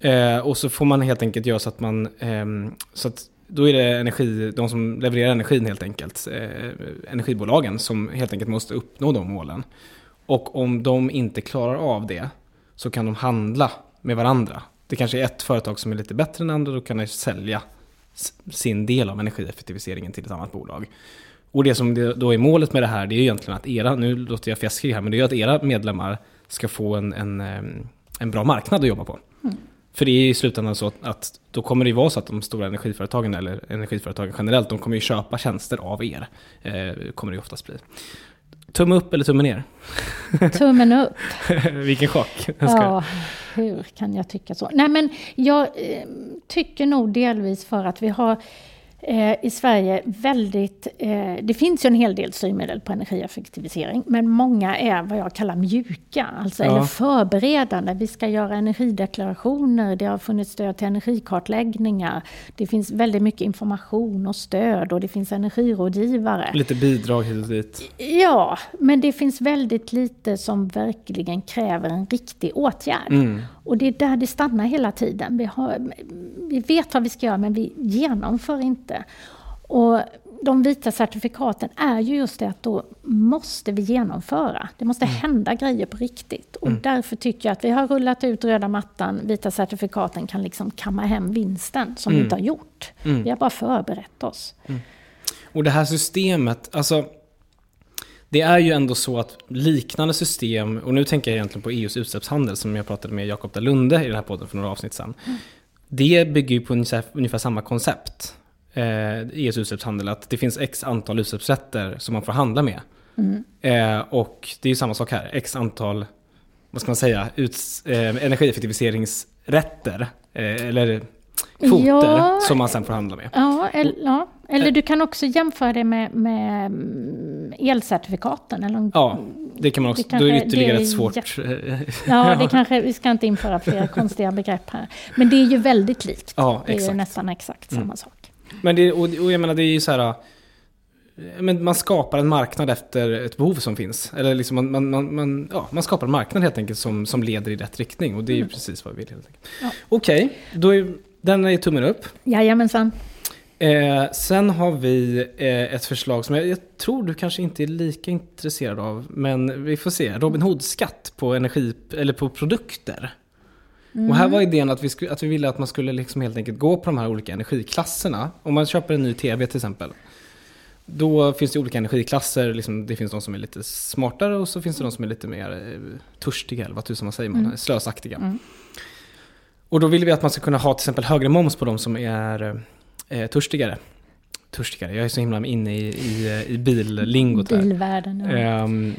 Eh, och så får man helt enkelt göra så att man... ehm, så att då är det energi, de som levererar energin helt enkelt, eh, energibolagen, som helt enkelt måste uppnå de målen. Och om de inte klarar av det så kan de handla med varandra. Det kanske är ett företag som är lite bättre än andra, då kan de sälja sin del av energieffektiviseringen till ett annat bolag. Och det som då är målet med det här, det är ju egentligen att era, nu låter jag fjäskig här, men det är ju att era medlemmar ska få en, en, eh, en bra marknad att jobba på. Mm. För det är i slutändan så att, att då kommer det ju vara så att de stora energiföretagen, eller energiföretagen generellt, de kommer ju köpa tjänster av er. Eh, kommer det ju oftast bli. Tumme upp eller tumme ner? Tummen upp. Vilken chock. Ja, hur kan jag tycka så? Nej, men jag eh, tycker nog delvis för att vi har eh, i Sverige väldigt... Eh, det finns ju en hel del styrmedel på energieffektivisering, men många är vad jag kallar mjuka, alltså Ja. eller förberedande. Vi ska göra energideklarationer, det har funnits stöd till energikartläggningar, det finns väldigt mycket information och stöd och det finns energirådgivare. Lite bidrag hit och dit. Ja, men det finns väldigt lite som verkligen kräver en riktig åtgärd. Mm. Och det är där det stannar hela tiden. Vi, har, vi vet vad vi ska göra, men vi genomför inte. Och de vita certifikaten är ju just det att då måste vi genomföra. Det måste hända grejer på riktigt. Och därför tycker jag att vi har rullat ut röda mattan, vita certifikaten kan liksom kamma hem vinsten, som vi inte har gjort. Vi har bara förberett oss. Och det här systemet, alltså det är ju ändå så att liknande system, och nu tänker jag egentligen på EUs utsläppshandel som jag pratade med Jakob Dalunde i den här podden för några avsnitt sedan. Mm. Det bygger ju på ungefär, ungefär samma koncept, EUs utsläppshandel, att det finns x antal utsläppsrätter som man får handla med. Mm. Eh, och det är ju samma sak här, x antal, vad ska man säga, uts, eh, energieffektiviseringsrätter, eh, eller kvoter ja, som man sen får handla med. Ja, eller, ja. eller du kan också jämföra det med, med mm, elcertifikaten. Eller, ja, det kan man också. Det kanske, då är det ytterligare det är svårt. ja, det kanske, vi ska inte införa fler konstiga begrepp här. Men det är ju väldigt likt. Ja, det är ju nästan exakt samma mm. sak. Men det, och, och jag menar, det är ju så här men man skapar en marknad efter ett behov som finns. Eller liksom man, man, man, man, ja, man skapar en marknad helt enkelt som, som leder i rätt riktning. Och det är ju mm. precis vad vi vill. Helt enkelt. Ja. Okej, okay, då är den är tummen upp. Jajamensan. Eh, sen har vi eh, ett förslag som jag, jag, tror du kanske inte är lika intresserad av. Men vi får se. Robin Hood-skatt på, energi, eller på produkter. Mm. Och här var idén att vi, skulle, att vi ville att man skulle liksom helt enkelt gå på de här olika energiklasserna. Om man köper en ny TV till exempel. Då finns det olika energiklasser. Liksom, det finns de som är lite smartare och så finns det de som är lite mer eh, törstiga, eller vad tusan man säger, man, mm. slösaktiga. Mm. Och då vill vi att man ska kunna ha till exempel högre moms på de som är eh, törstigare. Törstigare, jag är så himla inne i, i, i billingot här. Bilvärlden, ja. um,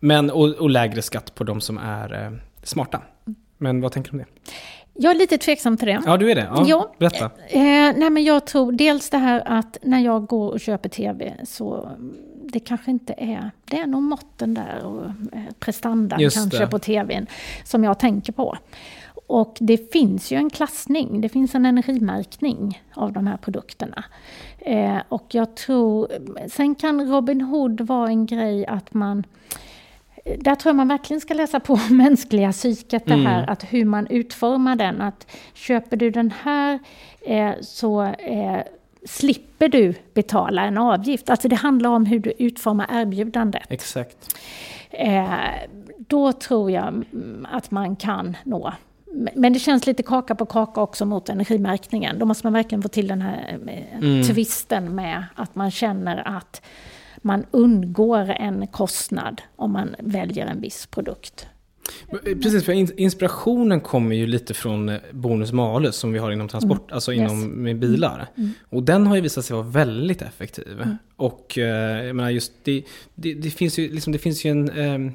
men, och, och, lägre skatt på de som är eh, smarta. Men vad tänker du om det? Jag är lite tveksam till det. Ja, du är det? Ja, ja. Berätta. Eh, nej, men jag tror dels det här att när jag går och köper tv så det kanske inte är, det är nog måtten där och eh, prestandan kanske det. på tvn som jag tänker på. Och det finns ju en klassning, det finns en energimärkning av de här produkterna. Eh, och jag tror, sen kan Robin Hood vara en grej att man där tror jag man verkligen ska läsa på mänskliga psyket, det här mm. att hur man utformar den. Att köper du den här eh, så eh, slipper du betala en avgift. Alltså det handlar om hur du utformar erbjudandet. Exakt. Eh, då tror jag att man kan nå men det känns lite kaka på kaka också mot energimärkningen. Då måste man verkligen få till den här eh, mm. twisten med att man känner att man undgår en kostnad om man väljer en viss produkt. Eh, precis, för inspirationen kommer ju lite från eh, bonus malus som vi har inom transport, mm. alltså inom yes. med bilar. Mm. mm. Och den har ju visat sig vara väldigt effektiv. Mm. Och jag menar just det, det, det, finns ju, liksom, det finns ju en eh,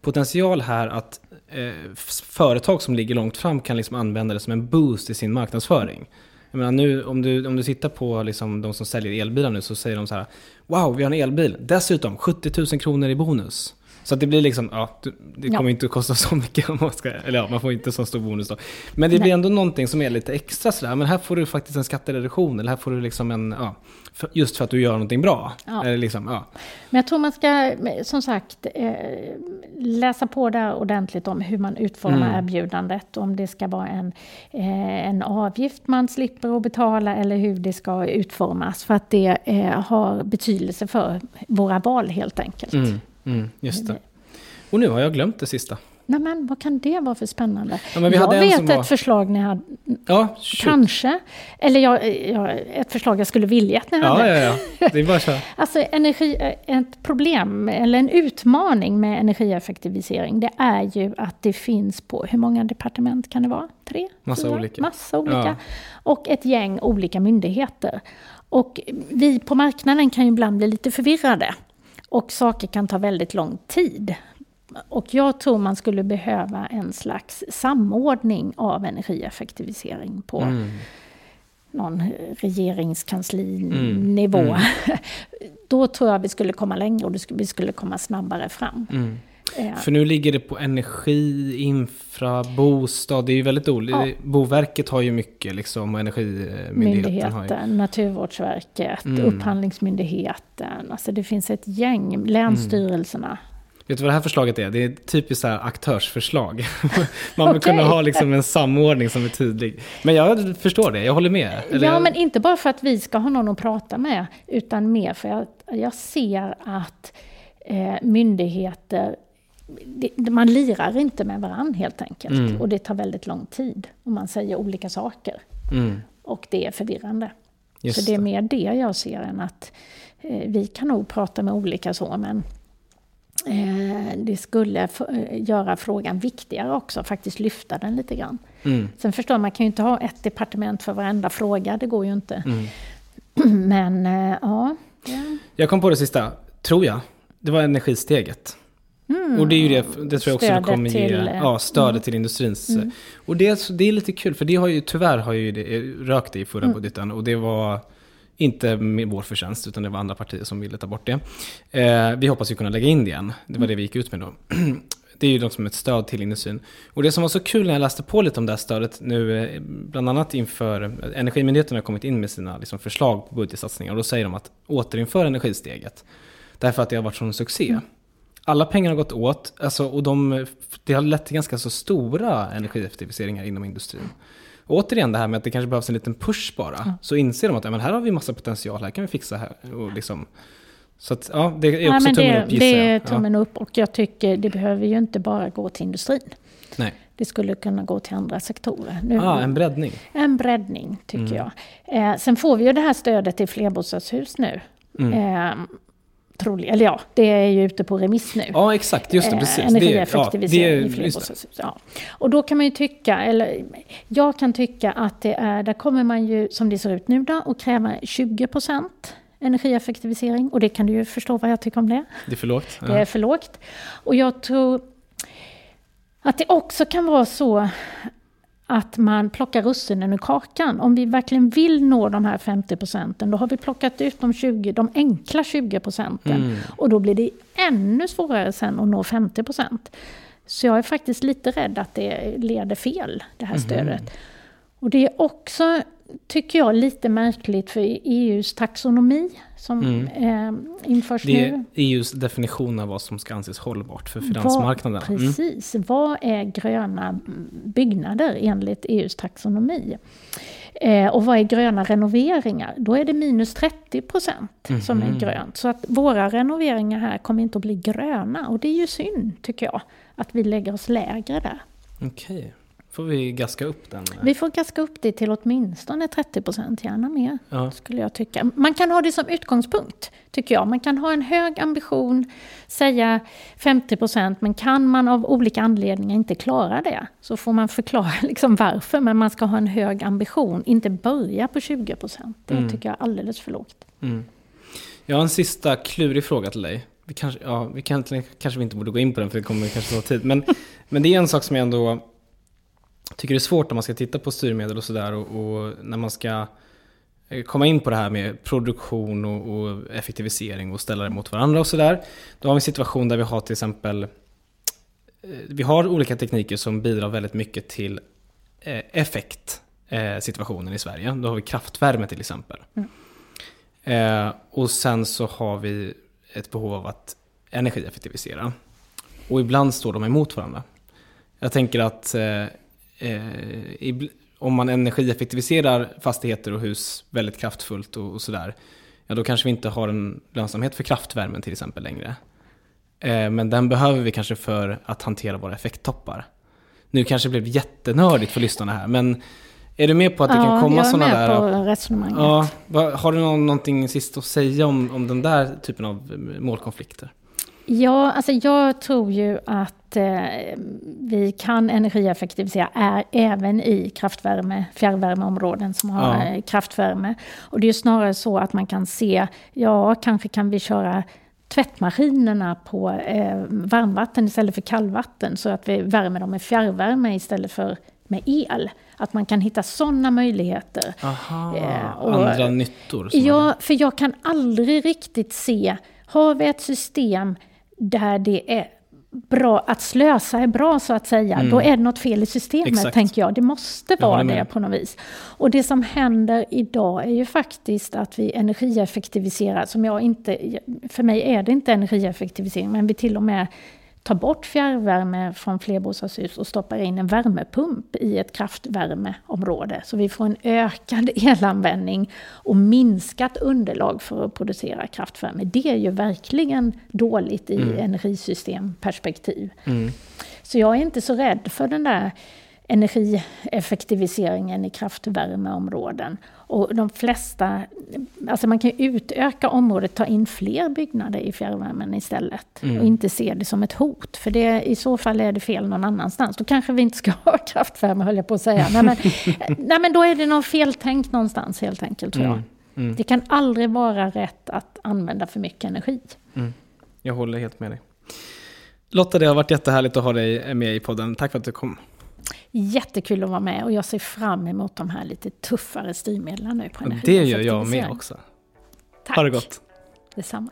potential här att eh, företag som ligger långt fram kan liksom använda det som en boost i sin marknadsföring. Jag menar nu om du, om du tittar på liksom de som säljer elbilar nu så säger de så här Wow, vi har en elbil. Dessutom 70 000 kronor i bonus. Så att det blir liksom, ja, det kommer ja. inte att kosta så mycket om man ska, eller ja, man får inte så stor bonus då. Men det Nej. blir ändå någonting som är lite extra sådär, men här får du faktiskt en skattereduktion, eller här får du liksom en, ja, för, just för att du gör någonting bra. Ja. Eller liksom, ja. Men jag tror man ska, som sagt, eh, läsa på där ordentligt om hur man utformar mm. erbjudandet, om det ska vara en, eh, en avgift man slipper att betala, eller hur det ska utformas, för att det eh, har betydelse för våra val helt enkelt. Mm. Mm, just det. Och nu har jag glömt det sista. Nej, men vad kan det vara för spännande? Ja, jag vet ett var... förslag ni hade. Ja, Kanske. Eller jag, jag, ett förslag jag skulle vilja att ni ja, hade. Ja, ja, Det är bara så. alltså energi, ett problem, eller en utmaning med energieffektivisering, det är ju att det finns på, hur många departement kan det vara? Tre? Massa fyra? olika. Massa olika. Ja. Och ett gäng olika myndigheter. Och vi på marknaden kan ju ibland bli lite förvirrade. Och saker kan ta väldigt lång tid. Och jag tror man skulle behöva en slags samordning av energieffektivisering på mm. någon regeringskanslinivå. Mm. Mm. Då tror jag vi skulle komma längre och vi skulle komma snabbare fram. Mm. För nu ligger det på energi, infra, bostad. Det är ju väldigt olika. Ja. Boverket har ju mycket liksom och Energimyndigheten Myndigheten, har ju... Naturvårdsverket, mm. Upphandlingsmyndigheten. Alltså det finns ett gäng, länsstyrelserna. Mm. Vet du vad det här förslaget är? Det är ett typiskt så aktörsförslag. Man vill okay. kunna ha liksom en samordning som är tydlig. Men jag förstår det, jag håller med. Eller... Ja, men inte bara för att vi ska ha någon att prata med, utan mer för att jag ser att eh, myndigheter det, man lirar inte med varandra helt enkelt. Mm. Och det tar väldigt lång tid. Och man säger olika saker. Mm. Och det är förvirrande. Just så det är mer det jag ser än att eh, vi kan nog prata med olika så, men eh, det skulle göra frågan viktigare också, faktiskt lyfta den lite grann. Mm. Sen förstår man, man kan ju inte ha ett departement för varenda fråga, det går ju inte. Mm. Men eh, ja. Jag kom på det sista, tror jag. Det var energisteget. Mm. Och det är ju det, det tror jag också stödet kommer ge, till, ja, stödet mm. till industrins. Mm. Och det, det är lite kul, för det har ju tyvärr har ju det, rökt det i förra mm. budgeten. Och det var inte med vår förtjänst, utan det var andra partier som ville ta bort det. Eh, vi hoppas ju kunna lägga in det igen. Det var det vi gick ut med då. det är ju som ett stöd till industrin. Och det som var så kul när jag läste på lite om det här stödet nu, eh, bland annat inför Energimyndigheten har kommit in med sina liksom, förslag på budgetsatsningar. Och då säger de att återinföra energisteget. Därför att det har varit sån succé. Mm. Alla pengar har gått åt, alltså, och de, det har lett till ganska så stora energieffektiviseringar inom industrin. Och återigen det här med att det kanske behövs en liten push bara. Mm. Så inser de att ja, men här har vi massa potential, här kan vi fixa här. Och liksom, så att, ja, det är också Nej, tummen det, upp Det är tummen ja. upp och jag tycker det behöver ju inte bara gå till industrin. Nej. Det skulle kunna gå till andra sektorer. Nu, ah, en breddning. En breddning tycker mm. jag. Eh, sen får vi ju det här stödet till flerbostadshus nu. Mm. Eh, trolig, eller ja, det är ju ute på remiss nu. Ja, exakt, just det, precis. Eh, energieffektivisering ja, i flerbostadshus. Ja. Och då kan man ju tycka, eller jag kan tycka att det är, där kommer man ju som det ser ut nu då och kräva 20 procent energieffektivisering. Och det kan du ju förstå vad jag tycker om det. Det är för lågt. Ja. Det är för lågt. Och jag tror att det också kan vara så att man plockar russinen ur kakan. Om vi verkligen vill nå de här 50 procenten, då har vi plockat ut de, 20, de enkla 20 procenten. Mm. Och då blir det ännu svårare sen att nå 50 procent. Så jag är faktiskt lite rädd att det leder fel, det här mhm. stödet. Mm. Och det är också tycker jag, lite märkligt för EUs taxonomi som mm. eh, införs nu. Det är. EUs definition av vad som ska anses hållbart för finansmarknaden. Vad, mm. precis. Mm. Vad är gröna byggnader enligt EUs taxonomi? Eh, och vad är gröna renoveringar? Då är det minus 30 procent mm. som är grönt. Så att våra renoveringar här kommer inte att bli gröna. Och det är ju synd, tycker jag, att vi lägger oss lägre där. Okej. Okay får vi gaska upp den. Vi får gaska upp det till åtminstone 30 procent, gärna mer. Ja. Skulle jag tycka. Man kan ha det som utgångspunkt, tycker jag. Man kan ha en hög ambition, säga 50 procent, men kan man av olika anledningar inte klara det, så får man förklara liksom varför. Men man ska ha en hög ambition, inte börja på 20 procent. Det mm. tycker jag är alldeles för lågt. Mm. Jag har en sista klurig fråga till dig. Vi kanske, ja, vi kan, kanske vi inte borde gå in på den, för det kommer kanske ta tid. Men, men det är en sak som jag ändå tycker det är svårt när man ska titta på styrmedel och sådär och, och, när man ska eh, komma in på det här med produktion och, och effektivisering och ställa det mot varandra och sådär. Då har vi en situation där vi har till exempel eh, vi har olika tekniker som bidrar väldigt mycket till eh, effektsituationen i Sverige. Då har vi kraftvärme till exempel. Mm. Och sen så har vi ett behov av att energieffektivisera. Och ibland står de emot varandra. Jag tänker att eh, om man energieffektiviserar fastigheter och hus väldigt kraftfullt och, och sådär, ja då kanske vi inte har en lönsamhet för kraftvärmen till exempel längre. Eh, men den behöver vi kanske för att hantera våra effekttoppar. Nu kanske det blev jättenördigt för lyssnarna här, men är du med på att det ja, kan komma sådana där... Ja, jag är med på resonemanget. Ja, har du någon, någonting sist att säga om, om den där typen av målkonflikter? Ja, alltså jag tror ju att eh, vi kan energieffektivisera är, även i kraftvärme, fjärrvärmeområden som har ja. kraftvärme. Och det är ju snarare så att man kan se, ja, kanske kan vi köra tvättmaskinerna på eh, varmvatten istället för kallvatten så att vi värmer dem med fjärrvärme istället för med el. Att man kan hitta sådana möjligheter. Aha, eh, och, andra nyttor? Ja, för jag kan aldrig riktigt se, har vi ett system där det är bra, att slösa är bra så att säga, mm. då är det något fel i systemet, Exakt. tänker jag. Det måste vara det på något vis. Och det som händer idag är ju faktiskt att vi energieffektiviserar, som jag inte, för mig är det inte energieffektivisering, men vi till och med tar bort fjärrvärme från flerbostadshus och stoppar in en värmepump i ett kraftvärmeområde. Så vi får en ökad elanvändning och minskat underlag för att producera kraftvärme. Det är ju verkligen dåligt i mm. energisystemperspektiv. Mm. Så jag är inte så rädd för den där energieffektiviseringen i kraftvärmeområden. Och de flesta, alltså man kan utöka området, ta in fler byggnader i fjärrvärmen istället. Mm. Och inte se det som ett hot, för det, i så fall är det fel någon annanstans. Då kanske vi inte ska ha kraftvärme, höll jag på att säga. nej, men, nej, men då är det något feltänkt någonstans helt enkelt, tror jag. Mm. Mm. Det kan aldrig vara rätt att använda för mycket energi. Mm. Jag håller helt med dig. Lotta, det har varit jättehärligt att ha dig med i podden. Tack för att du kom. Jättekul att vara med och jag ser fram emot de här lite tuffare styrmedlen nu på Det gör jag med också. Tack. Ha det gott. Detsamma.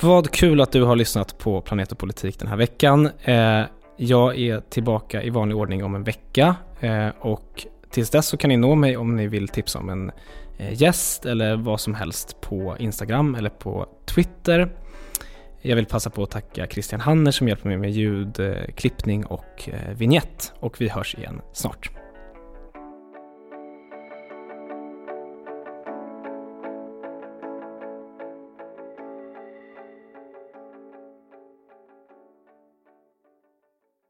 Vad kul att du har lyssnat på Planet och politik den här veckan. Eh, jag är tillbaka i vanlig ordning om en vecka eh, och tills dess så kan ni nå mig om ni vill tipsa om en Eh, gäst eller vad som helst på Instagram eller på Twitter. Jag vill passa på att tacka Christian Hanner som hjälper mig med ljudklippning och eh, vignett och vi hörs igen snart.